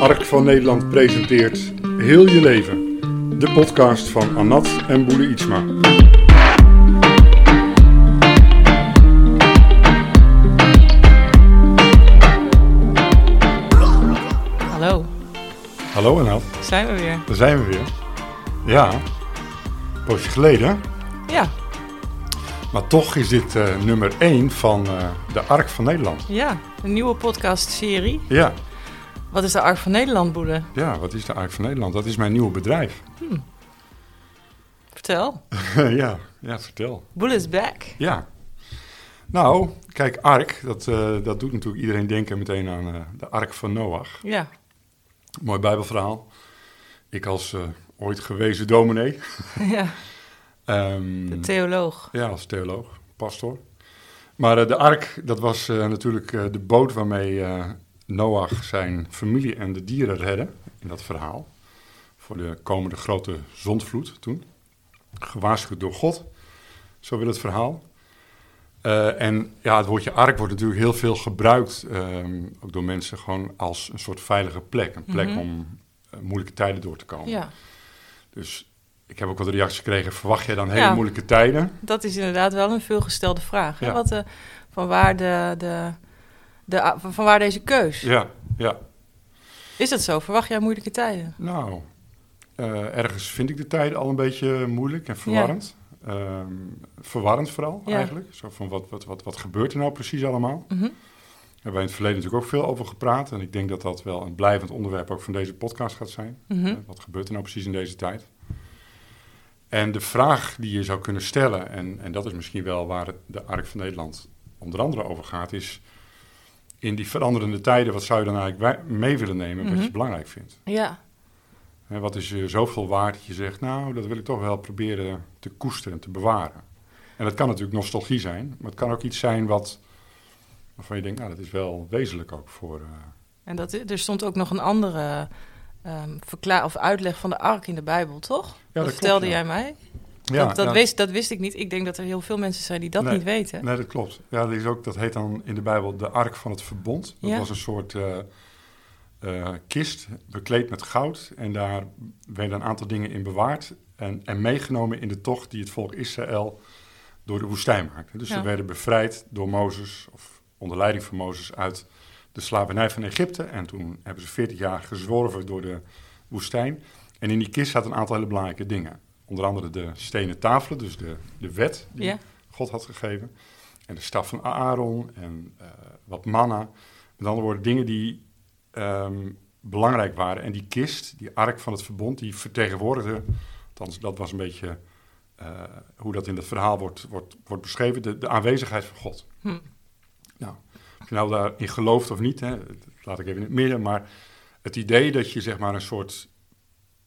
Ark van Nederland presenteert Heel je leven. De podcast van Anat en Boele Ietsma. Hallo, Hallo Anat, zijn we weer. daar zijn we weer. Ja, een poosje geleden. Ja, Maar toch is dit eh, nummer 1 van eh, de Ark van Nederland. ja, een nieuwe podcastserie. Ja, Wat is de Ark van Nederland, Boede? ja, wat is de Ark van Nederland? Dat is mijn nieuwe bedrijf. Vertel. ja, ja, vertel. Boede is back. Ja. Nou, kijk, Ark, dat, eh, dat doet natuurlijk iedereen denken meteen aan eh, de Ark van Noach. Ja, Mooi bijbelverhaal. Ik als eh, ooit gewezen dominee. ja. Ehm, de theoloog. ja, als theoloog, pastor. Maar de ark, dat was natuurlijk de boot waarmee eh, Noach zijn familie en de dieren redde in dat verhaal. Voor de komende grote zondvloed toen. Gewaarschuwd door God, zo wil het verhaal. Eh, en ja, het woordje ark wordt natuurlijk heel veel gebruikt, ehm, ook door mensen, gewoon als een soort veilige plek. Een plek Mhm. om eh, moeilijke tijden door te komen. Ja, Dus ik heb ook wat reacties gekregen, verwacht jij dan hele Ja. moeilijke tijden? dat is inderdaad wel een veelgestelde vraag. hè? Ja. Wat, eh, van, waar de, de, de, van waar deze keus? Ja, ja. Is dat zo? Verwacht jij moeilijke tijden? Nou, eh, ergens vind ik de tijden al een beetje moeilijk en verwarrend. Ehm, verwarrend vooral Ja. eigenlijk. Zo van wat, wat, wat, wat gebeurt er nou precies allemaal? Mhm. Daar hebben wij in het verleden natuurlijk ook veel over gepraat. En ik denk dat dat wel een blijvend onderwerp ook van deze podcast gaat zijn. Mhm. Eh, Wat gebeurt er nou precies in deze tijd? En de vraag die je zou kunnen stellen, en, en dat is misschien wel waar de Ark van Nederland onder andere over gaat, is in die veranderende tijden, wat zou je dan eigenlijk mee willen nemen wat Mhm. je belangrijk vindt? Ja, wat is je zoveel waard dat je zegt, nou, dat wil ik toch wel proberen te koesteren en te bewaren. En dat kan natuurlijk nostalgie zijn, maar het kan ook iets zijn wat, waarvan je denkt, nou, dat is wel wezenlijk ook voor... eh, en dat, er stond ook nog een andere verklaar of uitleg van de ark in de Bijbel, toch? dat, klopt, vertelde ja. jij mij. Ja, dat, wist, dat wist ik niet. Ik denk dat er heel veel mensen zijn die dat Nee, niet weten. Nee, dat klopt. Ja, dat, is ook, dat heet dan in de Bijbel de Ark van het Verbond. Dat Ja. was een soort eh, eh, kist bekleed met goud. En daar werden een aantal dingen in bewaard en, en meegenomen in de tocht die het volk Israël door de woestijn maakte. Dus Ja. ze werden bevrijd door Mozes, of onder leiding van Mozes, uit de slavernij van Egypte. En toen hebben ze 40 jaar gezworven door de woestijn. En in die kist zaten een aantal hele belangrijke dingen. Onder andere de stenen tafelen, dus de, de wet die. God had gegeven. En de staf van Aaron en eh, wat manna. Met andere woorden, dingen die ehm, belangrijk waren. En die kist, die ark van het verbond, die vertegenwoordigde... Althans, dat was een beetje eh, hoe dat in het verhaal wordt, wordt, wordt beschreven. De, de aanwezigheid van God. Hm. Nou, of je nou daarin gelooft of niet, hè, dat laat ik even in het midden. Maar het idee dat je zeg maar een soort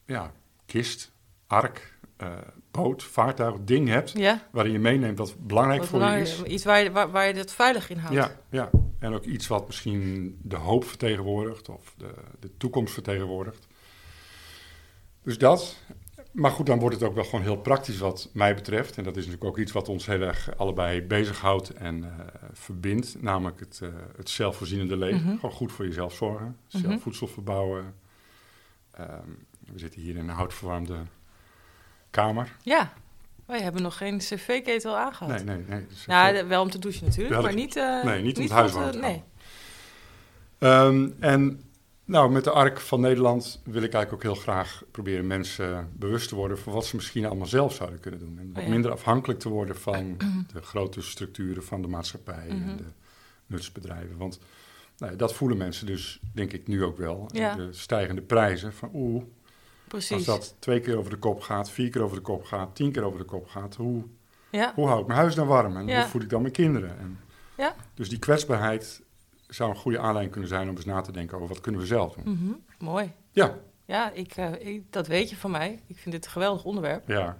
ja, kist, ark, eh, boot, vaartuig, ding hebt... Ja, waarin je meeneemt wat belangrijk wat voor je is. iets waar je, waar, waar je het veilig in houdt. Ja, ja, en ook iets wat misschien de hoop vertegenwoordigt of de, de toekomst vertegenwoordigt. Dus dat. Maar goed, dan wordt het ook wel gewoon heel praktisch wat mij betreft. En dat is natuurlijk ook iets wat ons heel erg allebei bezighoudt en eh, verbindt. Namelijk het, eh, het zelfvoorzienende leven. Mhm. Gewoon goed voor jezelf zorgen. Zelf Mhm. voedsel verbouwen. Ehm, we zitten hier in een houtverwarmde kamer. Ja, wij hebben nog geen cv-ketel aangehad. Nee, nee, nee. dus Nou, wel om te douchen natuurlijk, maar niet... eh, nee, niet om het huis te- warm te Nee. Ehm, en nou, met de Ark van Nederland wil ik eigenlijk ook heel graag proberen mensen bewust te worden van wat ze misschien allemaal zelf zouden kunnen doen. En wat Oh ja. minder afhankelijk te worden van de grote structuren van de maatschappij Mhm. en de nutsbedrijven. Want nou, dat voelen mensen dus, denk ik, nu ook wel. Ja. De stijgende prijzen van oeh, Precies. als dat twee keer over de kop gaat, vier keer over de kop gaat, tien keer over de kop gaat, hoe, Ja, hoe hou ik mijn huis dan warm en Ja. hoe voed ik dan mijn kinderen? En Ja. Dus die kwetsbaarheid zou een goede aanleiding kunnen zijn om eens na te denken over wat kunnen we zelf doen. mhm, mooi. Ja, Ja, ik, eh, ik, dat weet je van mij. Ik vind dit een geweldig onderwerp. ja,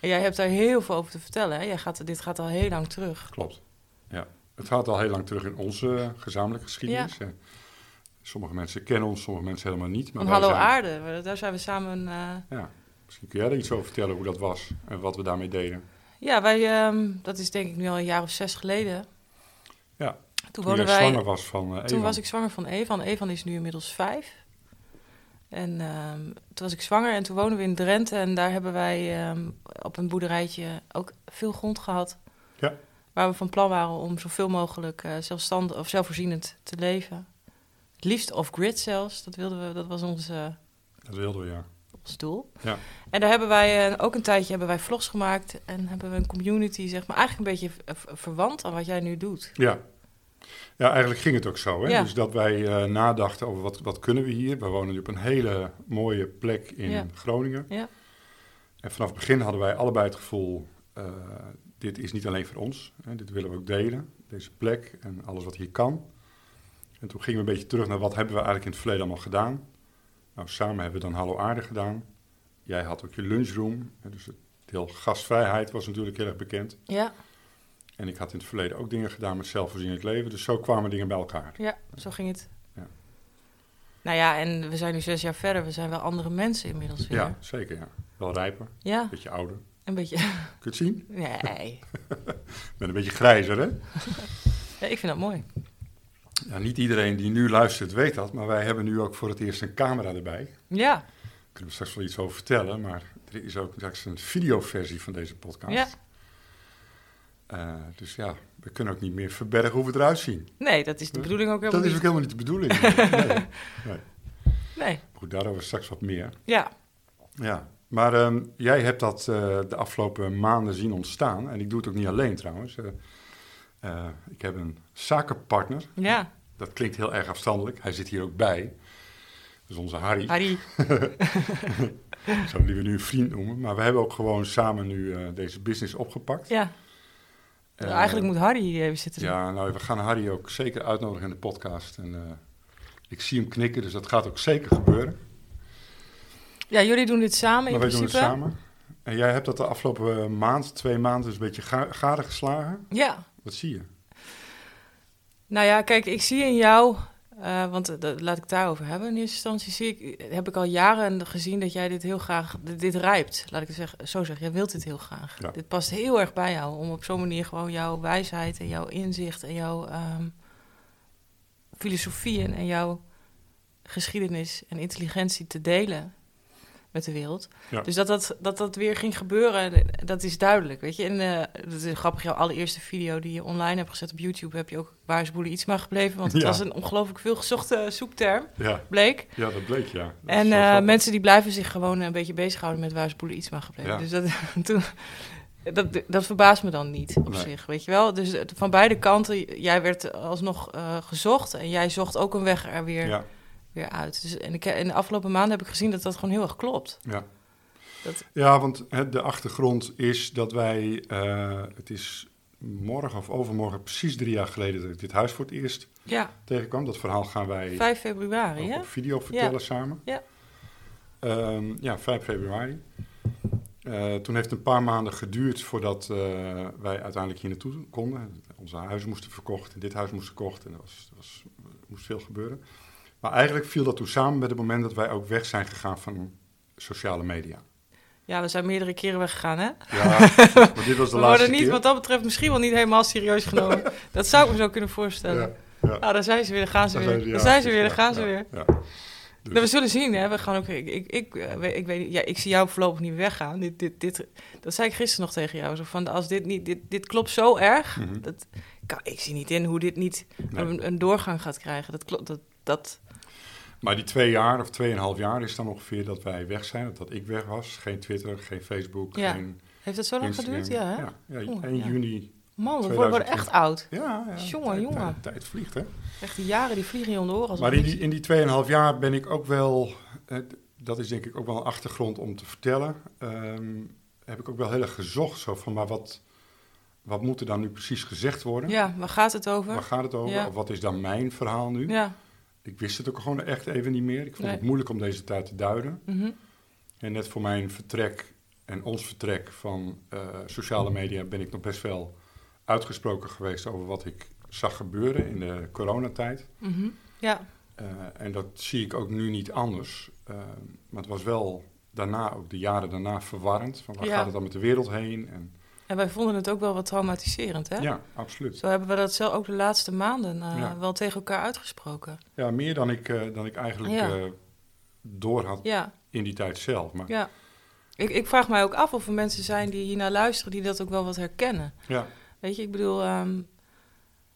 En jij hebt daar heel veel over te vertellen. Hè? Jij gaat, dit gaat al heel lang terug. klopt. Ja. Het gaat al heel lang terug in onze eh, gezamenlijke geschiedenis. Eh, Sommige mensen kennen ons, sommige mensen helemaal niet. Maar Hallo zijn- Aarde, daar zijn we samen... eh, Ja, misschien kun jij er iets over vertellen hoe dat was en wat we daarmee deden. Ja, wij, ehm, dat is denk ik nu al een jaar of zes geleden. Ja, Toen Toen woonden wij... zwanger was van eh Toen was ik zwanger van Evan. Evan is nu inmiddels vijf. En ehm, toen was ik zwanger en toen wonen we in Drenthe. En daar hebben wij ehm, op een boerderijtje ook veel grond gehad. Ja. Waar we van plan waren om zoveel mogelijk eh, zelfstandig of zelfvoorzienend te leven. Het liefst off-grid zelfs. Dat wilden we, dat was ons, eh, Dat wilden we, ja. ons doel. Ja. En daar hebben wij eh, ook een tijdje hebben wij vlogs gemaakt. En hebben we een community, zeg maar, eigenlijk een beetje v- verwant aan wat jij nu doet. Ja. Ja, eigenlijk ging het ook zo. Hè? Ja. Dus dat wij eh, nadachten over wat, wat kunnen we hier. We wonen nu op een hele mooie plek in Ja. Groningen. Ja. En vanaf het begin hadden wij allebei het gevoel, eh, dit is niet alleen voor ons. Hè? Dit willen we ook delen, deze plek en alles wat hier kan. En toen gingen we een beetje terug naar wat hebben we eigenlijk in het verleden allemaal gedaan. Nou, samen hebben we dan Hallo Aarde gedaan. Jij had ook je lunchroom. Dus het deel gastvrijheid was natuurlijk heel erg bekend. Ja, En ik had in het verleden ook dingen gedaan met zelfvoorzienend leven. Dus zo kwamen dingen bij elkaar. ja, zo ging het. Ja. Nou ja, en we zijn nu zes jaar verder. We zijn wel andere mensen inmiddels weer. Ja, zeker ja. Wel rijper, Ja, een beetje ouder. een beetje. Kun je het zien? Nee, Ik ben een beetje grijzer, hè? ja, ik vind dat mooi. Ja, niet iedereen die nu luistert weet dat, maar wij hebben nu ook voor het eerst een camera erbij. Ja, Daar kunnen we straks wel iets over vertellen, maar er is ook straks een videoversie van deze podcast. ja. Eh, dus ja, we kunnen ook niet meer verbergen hoe we eruit zien. Nee, dat is de bedoeling ook helemaal Dat is ook niet. helemaal niet de bedoeling. Nee. nee. Nee, Goed, daarover straks wat meer. ja. Ja, maar ehm, jij hebt dat eh, de afgelopen maanden zien ontstaan. En ik doe het ook niet alleen trouwens. Eh, ik heb een zakenpartner. Ja, Dat klinkt heel erg afstandelijk. Hij zit hier ook bij. Is onze Harry. Harry. Hem liever nu een vriend noemen. Maar we hebben ook gewoon samen nu eh, deze business opgepakt. Ja, Eh, eigenlijk moet Harry hier even zitten. Ja, nou, we gaan Harry ook zeker uitnodigen in de podcast. En eh, ik zie hem knikken, dus dat gaat ook zeker gebeuren. Ja, jullie doen dit samen in maar wij doen principe. het samen. En jij hebt dat de afgelopen maand, twee maanden, dus een beetje ga gade geslagen. Ja, Wat zie je? Nou ja, kijk, ik zie in jou, eh, want eh, dat, laat ik daarover hebben. In eerste instantie zie ik, heb ik al jaren gezien dat jij dit heel graag, dit, dit rijpt. Laat ik het zeggen, zo zeggen, jij wilt dit heel graag. Ja. Dit past heel erg bij jou, om op zo'n manier gewoon jouw wijsheid en jouw inzicht en jouw ehm, filosofie en, en jouw geschiedenis en intelligentie te delen met de wereld. Ja. Dus dat dat, dat dat weer ging gebeuren, dat is duidelijk, weet je. En eh, dat is grappig, jouw allereerste video die je online hebt gezet op YouTube... heb je ook Waar is Boele iets maar gebleven? Want het Ja. was een ongelooflijk veel gezochte zoekterm, Ja, bleek. ja dat bleek, ja. Dat En eh, mensen die blijven zich gewoon een beetje bezighouden met Waar is Boele iets maar gebleven. Ja. Dus dat, toen, dat, dat verbaast me dan niet op Nee. zich, weet je wel. Dus van beide kanten, jij werd alsnog eh, gezocht... en jij zocht ook een weg er weer, Ja, weer uit. Dus, en ik, in de afgelopen maanden heb ik gezien dat dat gewoon heel erg klopt. ja. Dat- ja, want hè, de achtergrond is dat wij... eh, het is morgen of overmorgen precies drie jaar geleden... dat ik dit huis voor het eerst Ja, tegenkwam. Dat verhaal gaan wij 5 februari, op video vertellen samen. Ja. Ehm, ja, 5 februari. Eh, toen heeft het een paar maanden geduurd voordat eh, wij uiteindelijk hier naartoe konden. Onze huizen moesten verkocht en dit huis moest verkocht en er was, er was, er moest veel gebeuren. Maar eigenlijk viel dat toen samen met het moment dat wij ook weg zijn gegaan van sociale media. Ja, we zijn meerdere keren weggegaan, hè? Ja, maar dit was de we laatste worden niet, keer. wat dat betreft, misschien wel niet helemaal serieus genomen. dat zou ik me zo kunnen voorstellen. Ja, ja. Nou, daar zijn ze weer, daar gaan ze Daar weer. zijn ze, Daar zijn ze weer, daar gaan ze weer. Dus- Nou, we zullen zien, hè. We gaan ook, ik, ik, ik, eh, weet- ik, weet, ja, ik zie jou voorlopig niet weggaan. Dit, dit, dit, dat zei ik gisteren nog tegen jou. Zo van, als dit niet, dit, dit klopt zo erg. Mhm. Dat, kan, ik zie niet in hoe dit niet Nee. een, een doorgang gaat krijgen. Dat klopt, dat, dat, Maar die twee jaar of tweeënhalf jaar is dan ongeveer dat wij weg zijn. of Dat ik weg was. Geen Twitter, geen Facebook, Ja. geen heeft dat zo lang Instagram. geduurd? Ja, hè? Ja, ja, Oeh, 1 ja. juni. Man, we worden, echt oud. Ja, ja. Jongen, tijd, jongen. Tijd, tijd vliegt, hè? Echt die jaren, die vliegen je. Als Maar in die, in die 2,5 jaar ben ik ook wel... eh, dat is denk ik ook wel een achtergrond om te vertellen. ehm, heb ik ook wel heel erg gezocht. Zo van, maar wat, wat moet er dan nu precies gezegd worden? Ja, waar gaat het over? Waar gaat het over? Ja. Of wat is dan mijn verhaal nu? Ja. Ik wist het ook gewoon echt even niet meer. Ik vond Nee. het moeilijk om deze tijd te duiden. mhm. En net voor mijn vertrek en ons vertrek van eh, sociale media ben ik nog best wel uitgesproken geweest over wat ik zag gebeuren in de coronatijd. Mhm. Ja, Eh, en dat zie ik ook nu niet anders. Eh, maar het was wel daarna, ook de jaren daarna, verwarrend. Van waar Ja. gaat het dan met de wereld heen? En, en wij vonden het ook wel wat traumatiserend, hè? ja, absoluut. Zo hebben we dat zelf ook de laatste maanden eh, Ja. wel tegen elkaar uitgesproken. Ja, meer dan ik, eh, dan ik eigenlijk Ja. eh, door had Ja, in die tijd zelf. Maar ja. Ik, ik vraag mij ook af of er mensen zijn die hiernaar luisteren die dat ook wel wat herkennen. ja, Weet je, ik bedoel, ehm,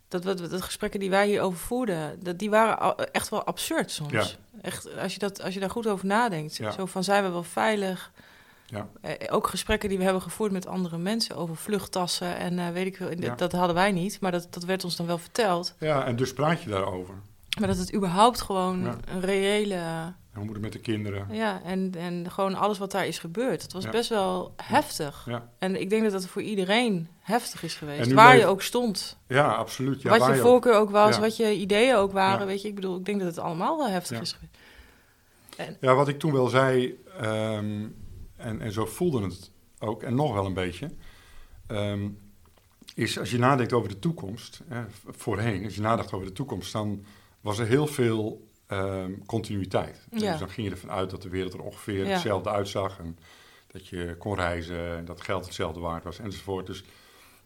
dat, wat, de gesprekken die wij hierover voerden, dat, die waren echt wel absurd soms. Ja. Echt, als je, dat, als je daar goed over nadenkt. Zo van, zijn we wel veilig? Ja, Eh, ook gesprekken die we hebben gevoerd met andere mensen over vluchttassen en eh, weet ik veel. Ja. Dat, hadden wij niet, maar dat, dat werd ons dan wel verteld. ja, en dus praat je daarover. Maar dat het überhaupt gewoon Ja. een reële... En hoe moet het met de kinderen? Ja, en, en gewoon alles wat daar is gebeurd. Het was best wel heftig. En ik denk dat dat voor iedereen heftig is geweest. En Waar leef- je ook stond. ja absoluut. Ja, wat waar je voorkeur ook was, wat je ideeën ook waren. Weet je, ik bedoel, ik denk dat het allemaal wel heftig is geweest. Ja, wat ik toen wel zei, ehm, en, en zo voelde het ook, en nog wel een beetje, ehm, is als je nadenkt over de toekomst, hè, voorheen, als je nadacht over de toekomst, dan was er heel veel ehm, continuïteit. Ja. Dus dan ging je ervan uit dat de wereld er ongeveer Ja. hetzelfde uitzag en dat je kon reizen en dat geld hetzelfde waard was enzovoort. Dus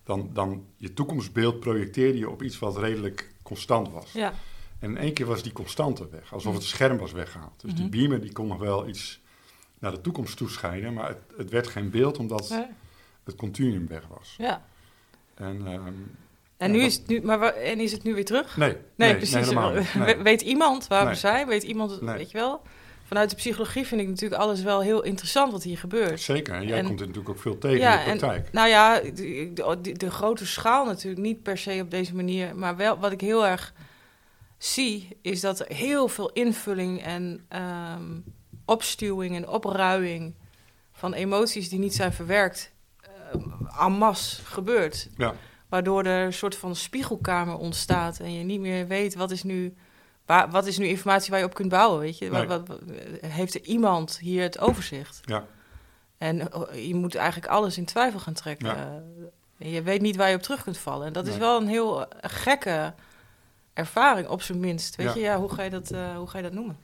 dan, dan je toekomstbeeld projecteerde je op iets wat redelijk constant was. Ja, En in één keer was die constante weg, alsof het scherm was weggehaald. Dus die Mhm. beamer die kon nog wel iets naar de toekomst toeschijnen, maar het, het werd geen beeld omdat het continuum weg was. ja. En, ehm, En, nu dat- is het nu, maar en is het nu weer terug? nee, Nee, nee, precies. Nee. Weet iemand waar we zijn? Weet iemand, weet je wel? Vanuit de psychologie vind ik natuurlijk alles wel heel interessant wat hier gebeurt. Zeker, en jij En- komt er natuurlijk ook veel tegen Ja, in de praktijk. Nou ja, de, de, de grote schaal natuurlijk niet per se op deze manier. Maar wel wat ik heel erg zie, is dat er heel veel invulling en ehm, opstuwing en opruiing van emoties die niet zijn verwerkt, uh, en masse gebeurt. Ja, Waardoor er een soort van spiegelkamer ontstaat en je niet meer weet wat is nu, waar, wat is nu informatie waar je op kunt bouwen. Weet je? Nee. Wat, wat, heeft er iemand hier het overzicht? ja, En eh, je moet eigenlijk alles in twijfel gaan trekken. Ja. Eh, Je weet niet waar je op terug kunt vallen. En dat is wel een heel eh, gekke ervaring, op zijn minst. Weet Ja. je, ja, hoe, ga je dat, hoe ga je dat noemen?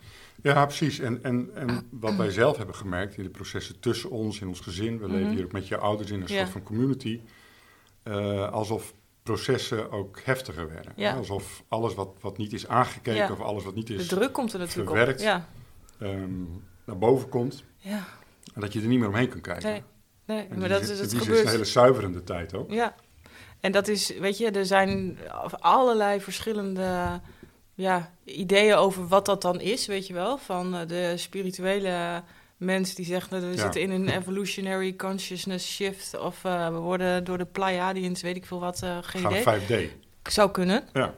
Ja, precies. En, en, en wat wij zelf hebben gemerkt in de processen tussen ons, in ons gezin, we leven Mhm. hier ook met je ouders in een Ja. soort van community, eh, alsof processen ook heftiger werden. Ja. Hè? Alsof alles wat, wat niet is aangekeken Ja. of alles wat niet De is druk komt er natuurlijk verwerkt. op. Ja, ehm, naar boven komt. ja. En dat je er niet meer omheen kunt kijken. Nee, maar dat is het die gebeurt. is een hele zuiverende tijd ook. Ja, en dat is, weet je, er zijn allerlei verschillende ja, ideeën over wat dat dan is, weet je wel. Van eh, de spirituele mens die zegt, nou, we Ja. zitten in een evolutionary consciousness shift. Of eh, we worden door de Pleiadians, weet ik veel wat, eh geen Gaan idee. 5D. Zou kunnen. Ja,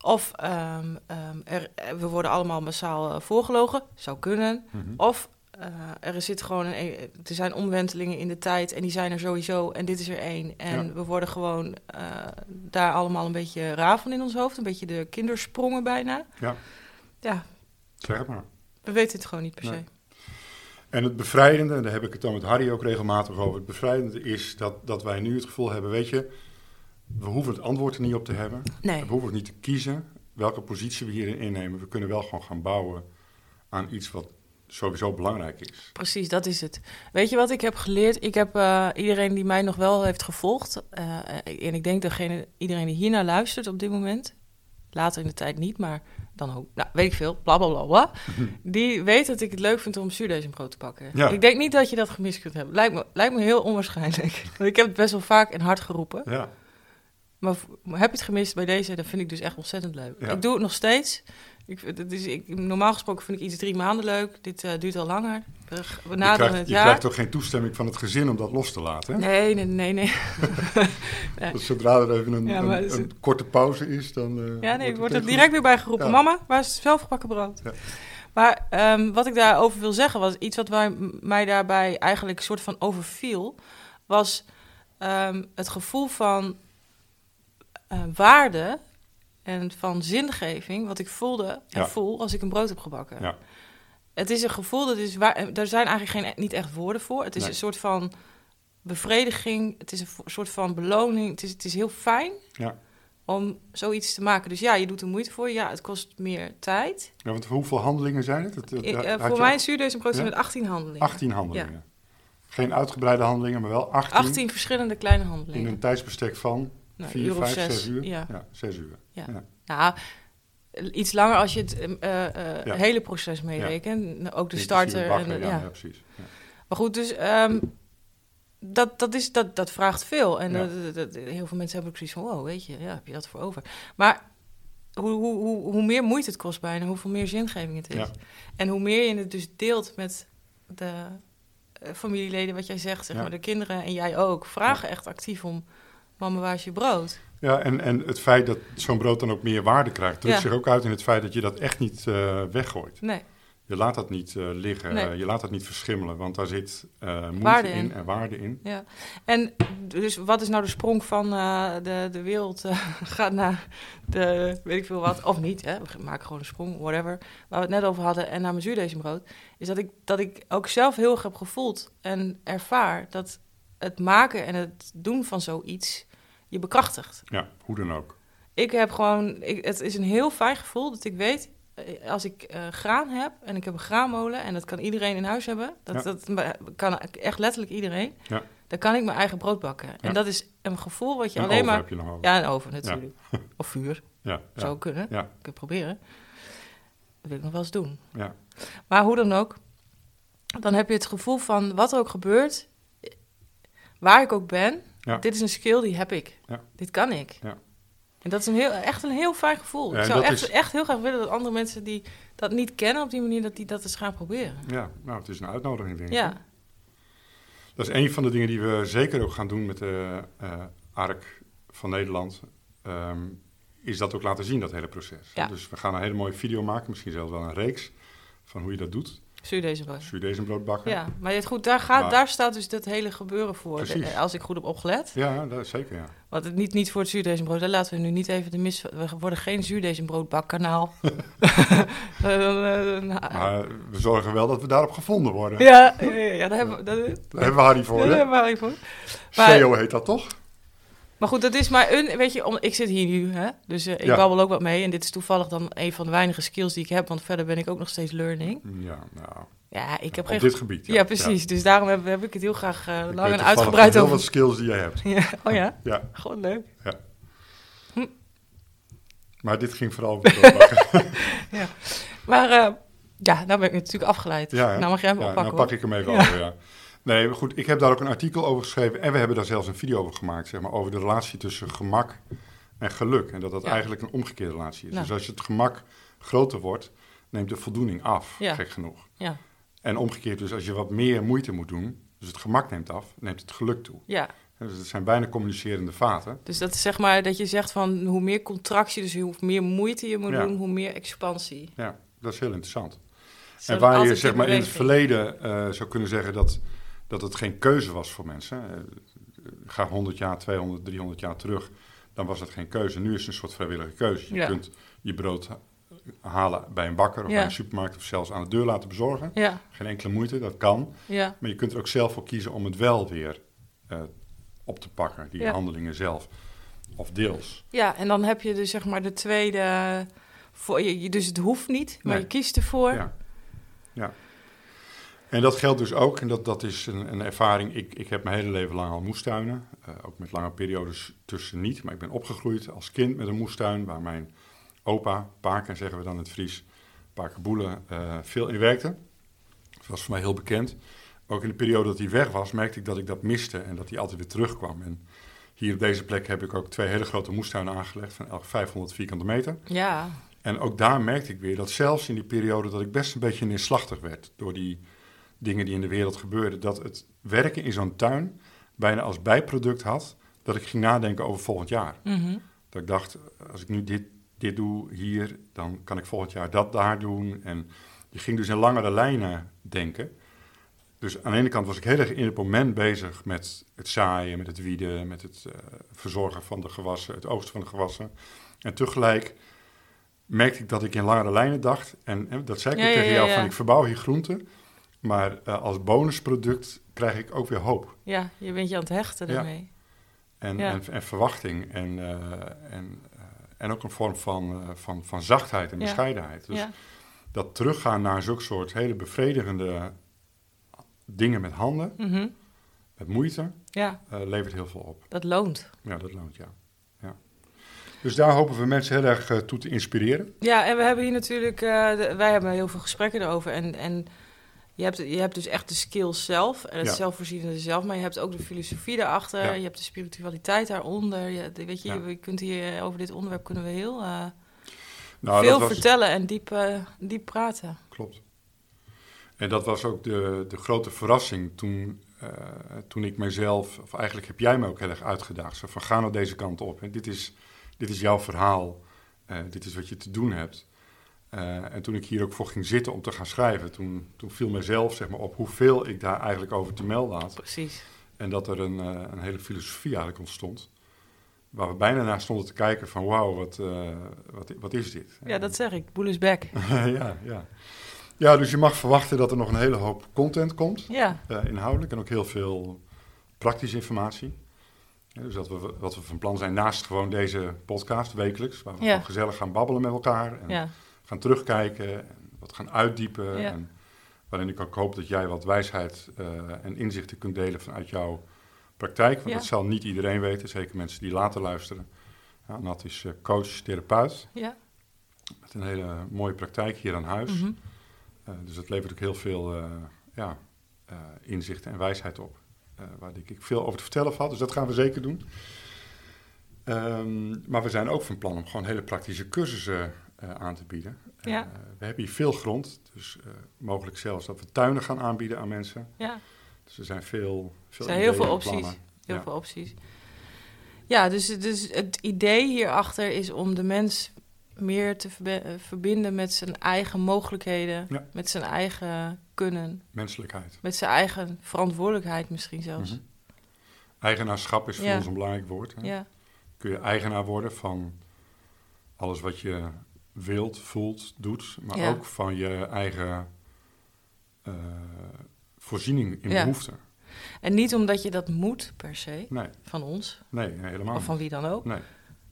Of ehm, ehm, er, we worden allemaal massaal voorgelogen. Zou kunnen. mhm. Of eh, er zit gewoon een, e- er zijn omwentelingen in de tijd en die zijn er sowieso en dit is er één. En Ja. we worden gewoon eh, daar allemaal een beetje raar van in ons hoofd. Een beetje de kindersprongen bijna. Ja. Ja, zeg het maar. we weten het gewoon niet per Nee. se. En het bevrijdende, en daar heb ik het dan met Harry ook regelmatig over. Het bevrijdende is dat, dat wij nu het gevoel hebben, weet je, we hoeven het antwoord er niet op te hebben. Nee, We hoeven ook niet te kiezen welke positie we hierin innemen. We kunnen wel gewoon gaan bouwen aan iets wat sowieso belangrijk is. precies, dat is het. Weet je wat ik heb geleerd? Ik heb eh, iedereen die mij nog wel heeft gevolgd, eh, en ik denk degene, iedereen die hiernaar luistert op dit moment, later in de tijd niet, maar dan ook, nou, weet ik veel, bla bla bla bla. Die weet dat ik het leuk vind om zuurdesembrood te pakken. Ja. Ik denk niet dat je dat gemist kunt hebben. Lijkt me, lijkt me heel onwaarschijnlijk. Want ik heb het best wel vaak en hard geroepen. Ja, Maar heb je het gemist bij deze, dan vind ik dus echt ontzettend leuk. Ja. Ik doe het nog steeds. Ik, is, ik, normaal gesproken vind ik iets drie maanden leuk. Dit eh, duurt al langer. We je, krijgt, het je jaar. krijgt toch geen toestemming van het gezin om dat los te laten? Hè? Nee, nee, nee, nee. Nee. Dus zodra er even een, Ja, maar een, het is- een korte pauze is, dan... eh, Ja, nee, ik word er direct weer bij geroepen. Ja. Mama, waar is het zelfgebakken brood? Ja. Maar ehm, wat ik daarover wil zeggen, was iets wat wij, mij daarbij eigenlijk een soort van overviel, was ehm, het gevoel van eh, waarde en van zingeving, wat ik voelde en Ja. voel als ik een brood heb gebakken. Ja. Het is een gevoel, dat is waar, er zijn eigenlijk geen, niet echt woorden voor. Het is Nee. een soort van bevrediging, het is een soort van beloning. Het is, het is heel fijn Ja. om zoiets te maken. Dus ja, je doet er moeite voor. Ja, het kost meer tijd. Ja, want hoeveel handelingen zijn het? Het- het- Ik, eh, had voor mij is zuurdesembrood Ja? met 18 handelingen. 18 handelingen. Geen uitgebreide handelingen, maar wel 18, 18 verschillende kleine in handelingen. een tijdsbestek van Nou, 4, uur of 5, zes, 6 uur. ja. ja 6 uur. Ja. Ja. Nou, iets langer als je het Ja. hele proces meerekent. Ook de starter. en, ja, precies. Ja. Maar goed, dus ehm, dat, dat, is, dat, dat vraagt veel. En dat- heel veel mensen hebben ook zoiets van, wow, weet je, ja, heb je dat voor over. Maar hoe, hoe, hoe, hoe meer moeite het kost bijna, hoeveel meer zingeving het is. En hoe meer je het dus deelt met de familieleden, wat jij zegt, zeg maar, de kinderen en jij ook, vragen echt actief om, mama, waar is je brood? Ja, en, en het feit dat zo'n brood dan ook meer waarde krijgt, drukt Ja. zich ook uit in het feit dat je dat echt niet eh, weggooit. Nee, Je laat dat niet eh, liggen, Nee. eh, je laat dat niet verschimmelen, want daar zit eh moeite in. in. en waarde in. ja. En dus wat is nou de sprong van de, de wereld gaat naar de, weet ik veel wat, of niet, hè? we maken gewoon een sprong, whatever, waar we het net over hadden, en naar mijn zuurdesembrood, is dat ik, dat ik ook zelf heel erg heb gevoeld en ervaar dat het maken en het doen van zoiets je bekrachtigt. Ja, hoe dan ook. Ik heb gewoon, ik, het is een heel fijn gevoel dat ik weet, eh, als ik eh, graan heb en ik heb een graanmolen en dat kan iedereen in huis hebben, dat, Ja. dat kan echt letterlijk iedereen, Ja. dan kan ik mijn eigen brood bakken. Ja. En dat is een gevoel wat je Een alleen maar. heb je nog over. Ja, een oven natuurlijk. Of vuur, Ja, ja, zou kunnen. ja, Ik kan proberen. Dat wil ik nog wel eens doen. ja. Maar hoe dan ook, dan heb je het gevoel van wat er ook gebeurt, waar ik ook ben, Ja. dit is een skill die heb ik. Ja. Dit kan ik. Ja. En dat is een heel, echt een heel fijn gevoel. Ik zou echt, is- echt heel graag willen dat andere mensen die dat niet kennen op die manier, dat die dat eens gaan proberen. ja, nou, het is een uitnodiging, denk ik. Ja, Dat is een van de dingen die we zeker ook gaan doen met de eh ARK van Nederland. ehm, is dat ook laten zien, dat hele proces. Ja. Dus we gaan een hele mooie video maken, misschien zelfs wel een reeks, van hoe je dat doet. Zuurdezenbrood bakken. Ja, maar het goed, daar, gaat, Maar- daar staat dus dat hele gebeuren voor. Precies. De- als ik goed heb opgelet. Ja, dat is zeker, ja. Want het niet, niet voor het zuurdesembrood. Daar laten we nu niet even de mis... We worden geen zuurdesembroodbakkanaal. Eh, eh, Maar we zorgen wel dat we daarop gevonden worden. ja, ja, daar hebben we, Daar hebben we Harry voor, daar hebben we Harry voor. Maar- SEO heet dat toch? Maar goed, dat is maar een... Weet je, om, ik zit hier nu, hè. Dus eh, ik Ja. babbel ook wat mee. En dit is toevallig dan een van de weinige skills die ik heb. Want verder ben ik ook nog steeds learning. Ja, nou, Ja, ik heb op geen... dit gebied. ja, precies. Dus daarom heb, heb ik het heel graag eh, lang en uitgebreid heel over... wat skills die jij hebt. Ja, oh ja? Ja, Gewoon leuk. maar dit ging vooral over bakken. Maar eh, ja, nou ben ik natuurlijk afgeleid. Ja, hè? nou mag jij hem ja, oppakken nou pak hoor. ik hem even Ja. over, ja. Nee, maar goed, ik heb daar ook een artikel over geschreven en we hebben daar zelfs een video over gemaakt, zeg maar, over de relatie tussen gemak en geluk. En dat dat Ja. eigenlijk een omgekeerde relatie is. Nou. Dus als je het gemak groter wordt, neemt de voldoening af, Ja. gek genoeg. Ja, En omgekeerd dus, als je wat meer moeite moet doen, dus het gemak neemt af, neemt het geluk toe. ja. Dus het zijn bijna communicerende vaten. Dus dat is zeg maar dat je zegt van hoe meer contractie, dus hoe meer moeite je moet Ja. doen, hoe meer expansie. Ja, dat is heel interessant. En waar je zeg maar in het verleden eh, zou kunnen zeggen dat, dat het geen keuze was voor mensen. Eh, ga 100 jaar, 200, 300 jaar terug, dan was het geen keuze. Nu is het een soort vrijwillige keuze. Je Ja. kunt je brood halen bij een bakker of Ja. bij een supermarkt of zelfs aan de deur laten bezorgen. Ja, Geen enkele moeite, dat kan. ja, Maar je kunt er ook zelf voor kiezen om het wel weer eh, op te pakken, die handelingen zelf. Of deels. ja, en dan heb je dus zeg maar de tweede, voor, je, je- dus het hoeft niet, maar Nee. je kiest ervoor. Ja. En dat geldt dus ook, en dat, dat is een, een ervaring. Ik, ik heb mijn hele leven lang al moestuinen. eh, ook met lange periodes tussen niet. Maar ik ben opgegroeid als kind met een moestuin. Waar mijn opa, Paken zeggen we dan in het Fries, Paken Boelen, eh, veel in werkte. Dat was voor mij heel bekend. Ook in de periode dat hij weg was, merkte ik dat ik dat miste en dat hij altijd weer terugkwam. En hier op deze plek heb ik ook twee hele grote moestuinen aangelegd van elk 500 vierkante meter. Ja, En ook daar merkte ik weer dat zelfs in die periode dat ik best een beetje neerslachtig werd door die dingen die in de wereld gebeurden, dat het werken in zo'n tuin bijna als bijproduct had dat ik ging nadenken over volgend jaar. mhm. Dat ik dacht, als ik nu dit, dit doe hier, dan kan ik volgend jaar dat daar doen. En je ging dus in langere lijnen denken. Dus aan de ene kant was ik heel erg in het moment bezig met het zaaien, met het wieden, met het eh, verzorgen van de gewassen, het oogsten van de gewassen. En tegelijk merkte ik dat ik in langere lijnen dacht. En, en dat zei ik ja, tegen ja, jou, ja. van ik verbouw hier groenten. Maar eh, als bonusproduct krijg ik ook weer hoop. ja, je bent je aan het hechten daarmee. En, en, en verwachting. En, eh, en, eh, en ook een vorm van, van, van zachtheid en bescheidenheid. Dus dat teruggaan naar zulke soort hele bevredigende dingen met handen, mhm. met moeite, ja, levert heel veel op. dat loont. Ja, dat loont, ja. ja. Dus daar hopen we mensen heel erg toe te inspireren. Ja, en we hebben hier natuurlijk, de- wij hebben heel veel gesprekken erover. En, en je, hebt, je hebt dus echt de skills zelf en het Ja. zelfvoorzienende zelf. Maar je hebt ook de filosofie daarachter. Ja. Je hebt de spiritualiteit daaronder. Je, weet je, Ja. je kunt hier eh, over dit onderwerp kunnen we heel eh, Nou, veel was, vertellen en diep, eh, diep praten. Klopt. En dat was ook de, de grote verrassing toen, toen ik mezelf, of eigenlijk heb jij me ook heel erg uitgedaagd. Zo van ga nou deze kant op. Dit, is, dit is jouw verhaal. Dit is wat je te doen hebt. Eh, en toen ik hier ook voor ging zitten om te gaan schrijven, toen, toen viel mezelf zeg maar, op hoeveel ik daar eigenlijk over te melden had. Precies. En dat er een, eh, een hele filosofie eigenlijk ontstond. Waar we bijna naar stonden te kijken van wauw, wat, eh, wat, wat is dit? Ja, dat zeg ik. Boel is back. ja, ja. ja, dus je mag verwachten dat er nog een hele hoop content komt, Ja, inhoudelijk, en ook heel veel praktische informatie. Ja, dus dat we, wat we van plan zijn naast gewoon deze podcast wekelijks, waar we Ja. gewoon gezellig gaan babbelen met elkaar en ja, gaan terugkijken en wat gaan uitdiepen. Ja. En waarin ik ook hoop dat jij wat wijsheid eh, en inzichten kunt delen vanuit jouw praktijk. Want Ja. dat zal niet iedereen weten, zeker mensen die later luisteren. Ja, Nat is eh, coach, therapeut, ja. met een hele mooie praktijk hier aan huis. Mhm. Eh, dus dat levert ook heel veel ja, inzichten en wijsheid op. waar denk ik veel over te vertellen valt. Dus dat gaan we zeker doen. Ehm, maar we zijn ook van plan om gewoon hele praktische cursussen eh, aan te bieden. Ja. Eh, we hebben hier veel grond. Dus eh, mogelijk zelfs dat we tuinen gaan aanbieden aan mensen. ja. Dus er zijn veel, veel Er zijn heel veel opties. plannen. Heel Ja. veel opties. Ja, dus, dus het idee hierachter is om de mens meer te verbinden met zijn eigen mogelijkheden, Ja. met zijn eigen kunnen, Menselijkheid. met zijn eigen verantwoordelijkheid misschien zelfs. Mhm. Eigenaarschap is voor ons een belangrijk woord. Hè? Ja, kun je eigenaar worden van alles wat je wilt, voelt, doet, maar Ja. ook van je eigen eh, voorziening in Ja. behoeften. en niet omdat je dat moet per se Nee, van ons nee, nee, helemaal of van wie dan ook, Nee.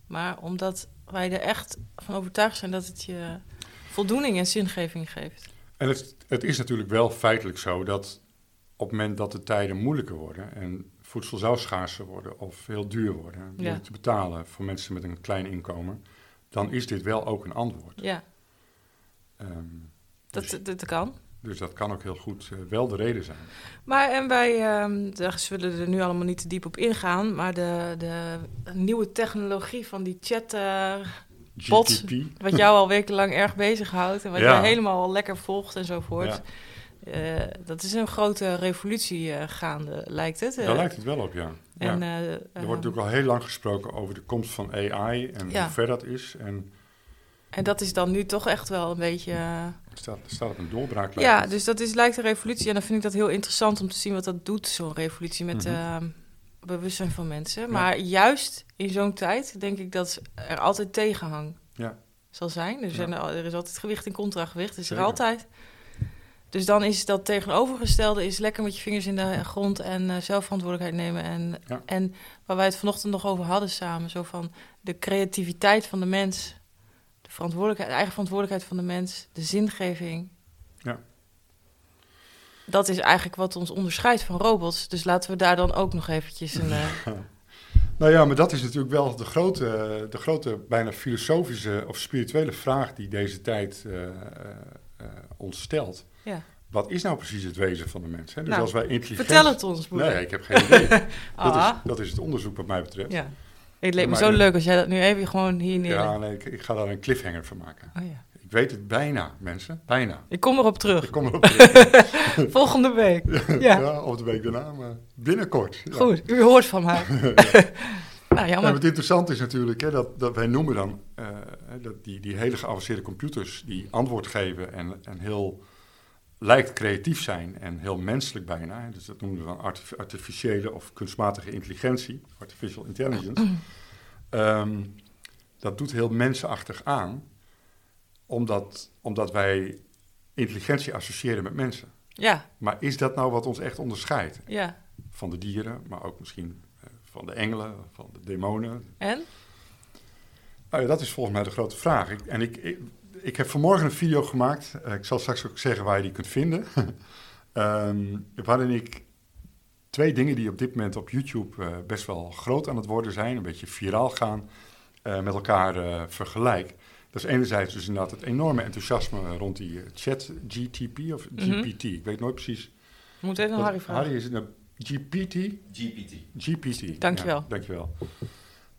maar omdat wij er echt van overtuigd zijn dat het je voldoening en zingeving geeft. En het, het is natuurlijk wel feitelijk zo dat op het moment dat de tijden moeilijker worden en voedsel zou schaarser worden of heel duur worden, moeilijk te betalen voor mensen met een klein inkomen, dan is dit wel ook een antwoord. Ja, Ehm, dat, dus, dat kan. dus dat kan ook heel goed eh, wel de reden zijn. Maar en wij ehm, daar zullen er nu allemaal niet te diep op ingaan. Maar de, de nieuwe technologie van die chat, eh, Bot. Wat jou al wekenlang erg bezighoudt en wat Ja. je helemaal al lekker volgt enzovoort. Ja. Eh, dat is een grote revolutie eh, gaande, lijkt het. Daar lijkt het wel op, ja. en, ja. eh, Er wordt natuurlijk al heel lang gesproken over de komst van AI en Ja. hoe ver dat is. En en dat is dan nu toch echt wel een beetje... staat, staat op een doorbraak. lijkt ja, het. dus dat is, lijkt een revolutie. En dan vind ik dat heel interessant om te zien wat dat doet, zo'n revolutie met ehm, bewustzijn van mensen. Maar juist in zo'n tijd denk ik dat er altijd tegenhang Ja. zal zijn. Er, zijn al- er is altijd gewicht en contragewicht, is er Zeker. altijd. Dus dan is dat tegenovergestelde, is lekker met je vingers in de grond en eh, zelfverantwoordelijkheid nemen. En, Ja. en waar wij het vanochtend nog over hadden samen, zo van de creativiteit van de mens, de, verantwoordelijkheid, de eigen verantwoordelijkheid van de mens, de zingeving. Ja. Dat is eigenlijk wat ons onderscheidt van robots. Dus laten we daar dan ook nog eventjes een... eh, Nou ja, maar dat is natuurlijk wel de grote, de grote bijna filosofische of spirituele vraag die deze tijd eh, ons stelt. Ja. Wat is nou precies het wezen van de mens? Hè? Dus Nou, als wij intelligent... Vertel het ons, broeder. Nee, ik heb geen idee. dat, Ah. is, dat is het onderzoek wat mij betreft. Ja. Het leek me zo leuk als jij dat nu even gewoon hier neerlegt. Ja, nee, ik, ik ga daar een cliffhanger van maken. Oh, ja. Ik weet het bijna, mensen. Bijna. Ik kom erop terug. Ik kom erop terug. Volgende week. ja. Ja. of de week daarna, maar binnenkort. Ja. Goed, u hoort van mij. nou, Ja, jammer. wat interessant is natuurlijk, hè, dat, dat wij noemen dan eh, dat die, die hele geavanceerde computers die antwoord geven en, en heel lijkt creatief zijn en heel menselijk bijna. Dus dat noemen we dan artif- artificiële of kunstmatige intelligentie, artificial intelligence. Ehm, dat doet heel mensenachtig aan, omdat, omdat wij intelligentie associëren met mensen. Ja, Maar is dat nou wat ons echt onderscheidt ja. van de dieren, maar ook misschien eh, van de engelen, van de demonen, En? nou ja, dat is volgens mij de grote vraag. Ik, en ik, ik, ik heb vanmorgen een video gemaakt. Eh, ik zal straks ook zeggen waar je die kunt vinden. Ehm, waarin ik twee dingen die op dit moment op YouTube eh, best wel groot aan het worden zijn, een beetje viraal gaan, eh, met elkaar eh, vergelijk. Dat is enerzijds dus inderdaad het enorme enthousiasme rond die chat GTP of Mhm. GPT. Ik weet nooit precies. Moet even wat- Harry vragen. Harry, is het nou GPT? GPT. GPT. Dankjewel. Ja, dankjewel.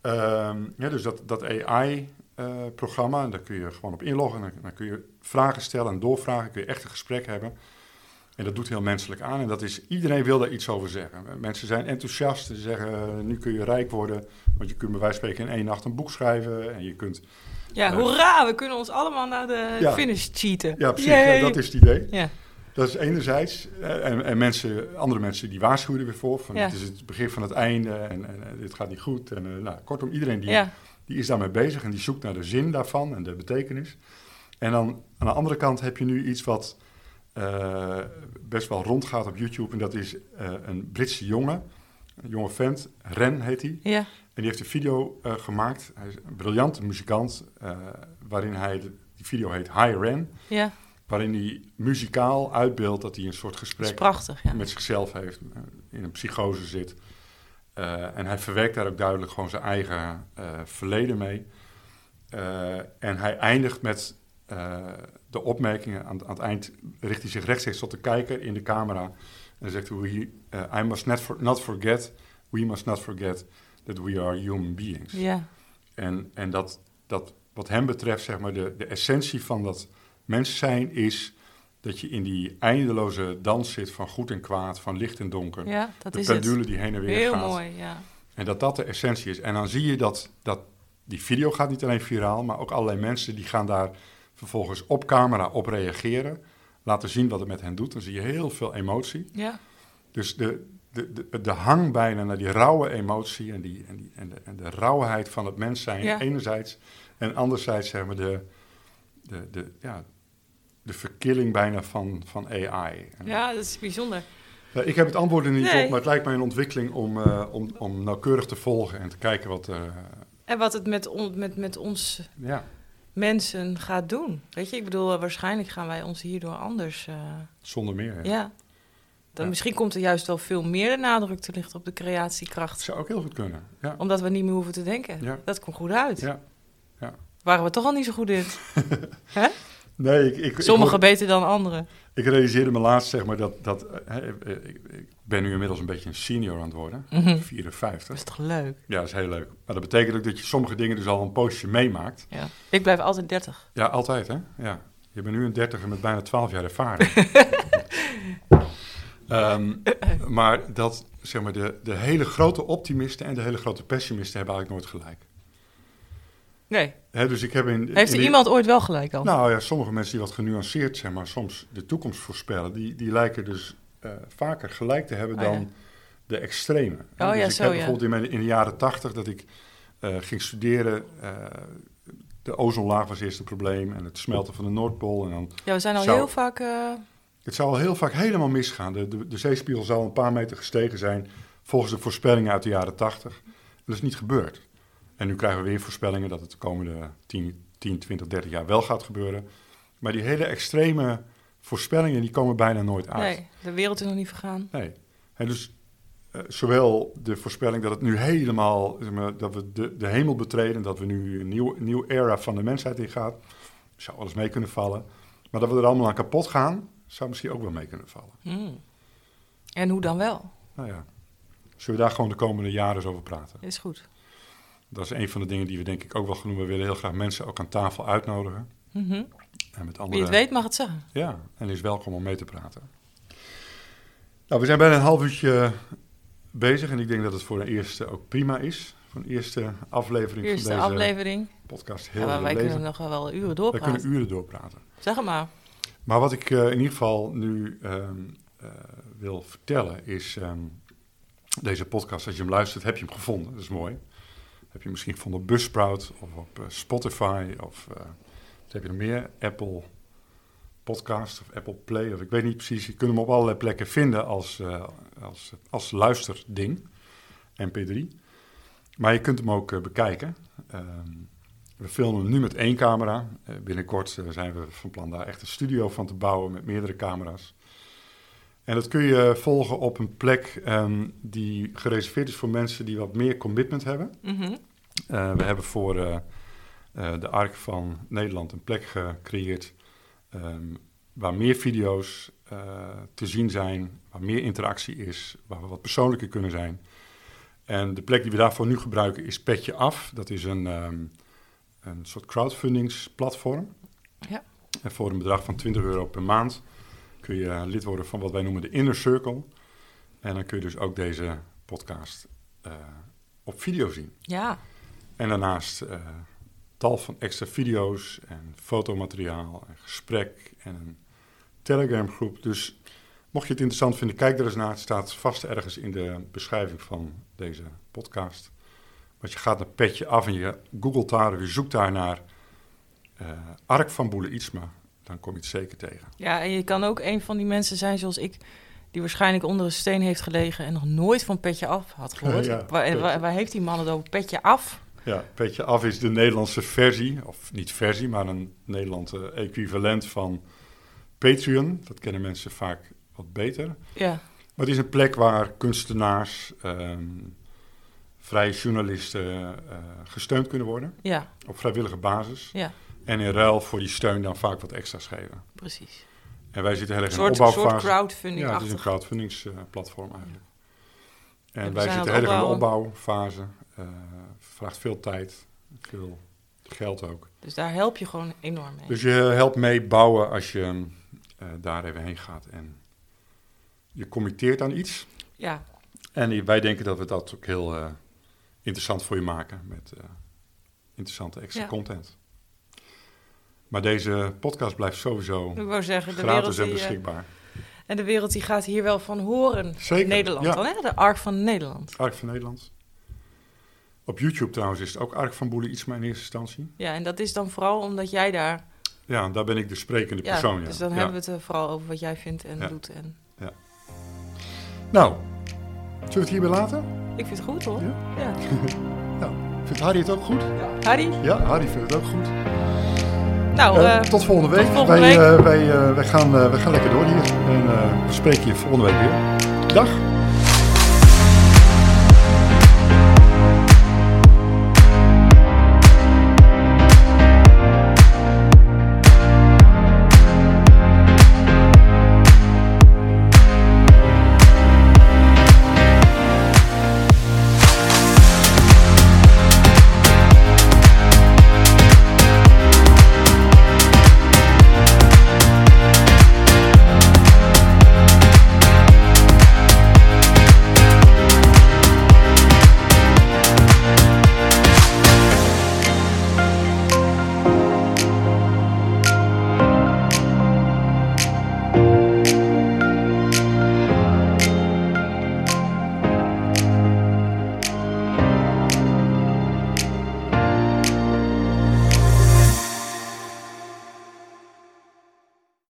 Ehm, ja, dus dat, dat AI-programma, daar kun je gewoon op inloggen. En dan, kun je vragen stellen en doorvragen. kun je echt een gesprek hebben. En dat doet heel menselijk aan. En dat is, iedereen wil daar iets over zeggen. Mensen zijn enthousiast. Ze zeggen, eh, nu kun je rijk worden. Want je kunt bij wijze van spreken in één nacht een boek schrijven. En je kunt... Ja, Eh, hoera! We kunnen ons allemaal naar de Ja. finish cheaten. Ja, precies. Ja, dat is het idee. Ja. Dat is enerzijds. eh, En, en mensen, andere mensen die waarschuwen er weer voor. Van, Ja. Het is het begin van het einde en, en, eh, dit gaat niet goed. En, eh, nou, kortom, iedereen die, Ja. Die is daarmee bezig en die zoekt naar de zin daarvan en de betekenis. En dan aan de andere kant heb je nu iets wat eh, best wel rondgaat op YouTube. En dat is eh, een Britse jongen, een jonge vent, Ren heet hij. ja. En die heeft een video eh, gemaakt. Hij is een briljante muzikant, waarin hij, de- die video heet Hi Ren. Ja, Waarin hij muzikaal uitbeeldt dat hij een soort gesprek prachtig. Ja. met zichzelf heeft, in een psychose zit. Eh, en hij verwerkt daar ook duidelijk gewoon zijn eigen eh, verleden mee. Eh, en hij eindigt met de opmerkingen. Aan, aan het eind richt hij zich rechtstreeks tot de kijker in de camera. En dan zegt hij, we, I must not, for- not forget, we must not forget that we are human beings. Ja, En, en dat, dat wat hem betreft, zeg maar, de, de essentie van dat mens zijn is dat je in die eindeloze dans zit van goed en kwaad, van licht en donker. ja dat de is het. pendule die heen en weer Heel gaat. mooi, ja. En dat dat de essentie is. En dan zie je dat, dat die video gaat niet alleen viraal, maar ook allerlei mensen die gaan daar vervolgens op camera op reageren. Laten zien wat het met hen doet. Dan zie je heel veel emotie. Ja, Dus de, de, de, de hang bijna naar die rauwe emotie en, die, en, die, en, de, en de rauwheid van het mens zijn Ja. enerzijds. En anderzijds zeg maar de, de, de, ja, de verkilling bijna van, van AI. Ja, dat is bijzonder. eh, ik heb het antwoord er niet Nee. op, maar het lijkt mij een ontwikkeling om, eh, om, om nauwkeurig te volgen en te kijken wat er... En wat het met, on, met, met ons ja, mensen gaat doen. Weet je, ik bedoel, eh, waarschijnlijk gaan wij ons hierdoor anders... eh, zonder meer. ja. Ja. Dan Ja. Misschien komt er juist wel veel meer de nadruk te liggen op de Dat creatiekracht. zou ook heel goed kunnen. Ja, Omdat we niet meer hoeven te denken. Dat komt goed uit. ja. Waren we toch al niet zo goed in. Nee, ik, ik, hoor- beter dan anderen. ik realiseerde me laatst zeg maar dat... dat ik, ben nu inmiddels een beetje een senior aan het worden. Mhm. 54. Dat is toch leuk? Ja, dat is heel leuk. Maar dat betekent ook dat je sommige dingen dus al een poosje meemaakt. Ja. Ik blijf altijd 30. Ja, altijd hè? Ja. Je bent nu een dertiger met bijna 12 jaar ervaring. Ehm, maar dat, zeg maar, de, de hele grote optimisten en de hele grote pessimisten hebben eigenlijk nooit gelijk. Nee. Dus ik heb in, Heeft in er iemand ooit wel gelijk al? Nou ja, sommige mensen die wat genuanceerd, zeg maar, soms de toekomst voorspellen, die, die lijken dus eh, vaker gelijk te hebben Oh, dan ja. de extreme. Oh, dus ja, ik zo, heb ja. bijvoorbeeld in, mijn, in de jaren tachtig dat ik eh, ging studeren. eh, de ozonlaag was eerst een probleem en het smelten van de Noordpool. En dan, Ja, we zijn al Zou- heel vaak... het zou al heel vaak helemaal misgaan. De, de, de zeespiegel zou een paar meter gestegen zijn volgens de voorspellingen uit de jaren tachtig. Dat is niet gebeurd. En nu krijgen we weer voorspellingen dat het de komende 10, 10, 20, 30 jaar wel gaat gebeuren. Maar die hele extreme voorspellingen die komen bijna nooit uit. nee, de wereld is nog niet vergaan. Nee. En dus eh, zowel de voorspelling dat het nu helemaal, zeg maar, dat we de, de hemel betreden, dat we nu een nieuw, nieuw era van de mensheid ingaan, zou alles mee kunnen vallen. Maar dat we er allemaal aan kapot gaan, zou misschien ook wel mee kunnen vallen. Hmm. En hoe dan wel? Nou ja, zullen we daar gewoon de komende jaren eens over praten? Is goed. Dat is een van de dingen die we denk ik ook wel genoemd. We willen heel graag mensen ook aan tafel uitnodigen. Mhm. En met Wie andere, het weet mag het zeggen. Ja, en is welkom om mee te praten. Nou, we zijn bijna een half uurtje bezig en ik denk dat het voor een eerste ook prima is. Voor een eerste aflevering Eerste van deze aflevering. podcast. Heel Ja, maar wij leven. kunnen nog wel uren We doorpraten. kunnen uren doorpraten. Zeg het maar. Maar wat ik eh, in ieder geval nu ehm, eh, wil vertellen is... ehm, deze podcast, als je hem luistert, heb je hem gevonden. Dat is mooi. Heb je misschien gevonden op Buzzsprout of op eh, Spotify of... eh, wat heb je nog meer? Apple Podcast of Apple Play of ik weet niet precies. Je kunt hem op allerlei plekken vinden als, eh, als, als luisterding, mp3. Maar je kunt hem ook bekijken. Ehm, we filmen nu met één camera. Binnenkort zijn we van plan daar echt een studio van te bouwen met meerdere camera's. En dat kun je volgen op een plek ehm, die gereserveerd is voor mensen die wat meer commitment hebben. Mhm. Eh, we hebben voor eh, eh, de Ark van Nederland een plek gecreëerd ehm, waar meer video's te zien zijn, waar meer interactie is, waar we wat persoonlijker kunnen zijn. En de plek die we daarvoor nu gebruiken is Petje Af. Dat is een, ehm, een soort crowdfundingsplatform. Ja. En voor een bedrag van 20 euro per maand kun je lid worden van wat wij noemen de Inner Circle. En dan kun je dus ook deze podcast op video zien. Ja, En daarnaast eh, tal van extra video's en fotomateriaal en gesprek en een Telegram groep. Dus mocht je het interessant vinden, kijk er eens naar. Het staat vast ergens in de beschrijving van deze podcast. Want je gaat naar Petje af en je googelt daar of je zoekt daar naar eh, Ark van Boele Ietsma. Dan kom je het zeker tegen. Ja, en je kan ook een van die mensen zijn zoals ik, die waarschijnlijk onder een steen heeft gelegen en nog nooit van petje af had gehoord. Ja, waar, waar, waar heeft die man het over? Petje af? Ja, Petje Af is de Nederlandse versie, of niet versie, maar een Nederlandse equivalent van Patreon. Dat kennen mensen vaak wat beter. Ja, Maar het is een plek waar kunstenaars, ehm, vrije journalisten eh, gesteund kunnen worden ja, op vrijwillige basis. ja, En in ruil voor die steun dan vaak wat extra's geven. precies. En wij zitten heel Een erg in soort, de soort opbouwfase. crowdfunding ja, het is een crowdfundingsplatform eigenlijk. En wij zitten heel erg in de opbouwfase. eh vraagt veel tijd, veel geld ook. Dus daar help je gewoon enorm mee. Dus je helpt mee bouwen als je eh, daar even heen gaat. En je committeert aan iets. ja, En wij denken dat we dat ook heel eh, interessant voor je maken met interessante extra Ja. content. Maar deze podcast blijft sowieso zeggen, gratis en beschikbaar. En de wereld die gaat hier wel van horen. Zeker, Nederland ja. dan, hè? De Ark van Nederland. Ark van Nederland. Op YouTube trouwens is het ook Ark van Boele Ietsma in eerste instantie. Ja, en dat is dan vooral omdat jij daar... Ja, daar ben ik de sprekende Ja, persoon. Ja. dus dan Ja. hebben we het er vooral over wat jij vindt en Ja. doet. En Nou, zullen we het hierbij laten? ik vind het goed, hoor. Ja? Ja. Vindt Harry het ook goed? Harry? Ja, Harry vindt het ook goed. Nou, Eh, eh, tot volgende week. volgende wij, week. eh, wij, wij, gaan, gaan lekker door hier. En we spreken je volgende week weer. Dag.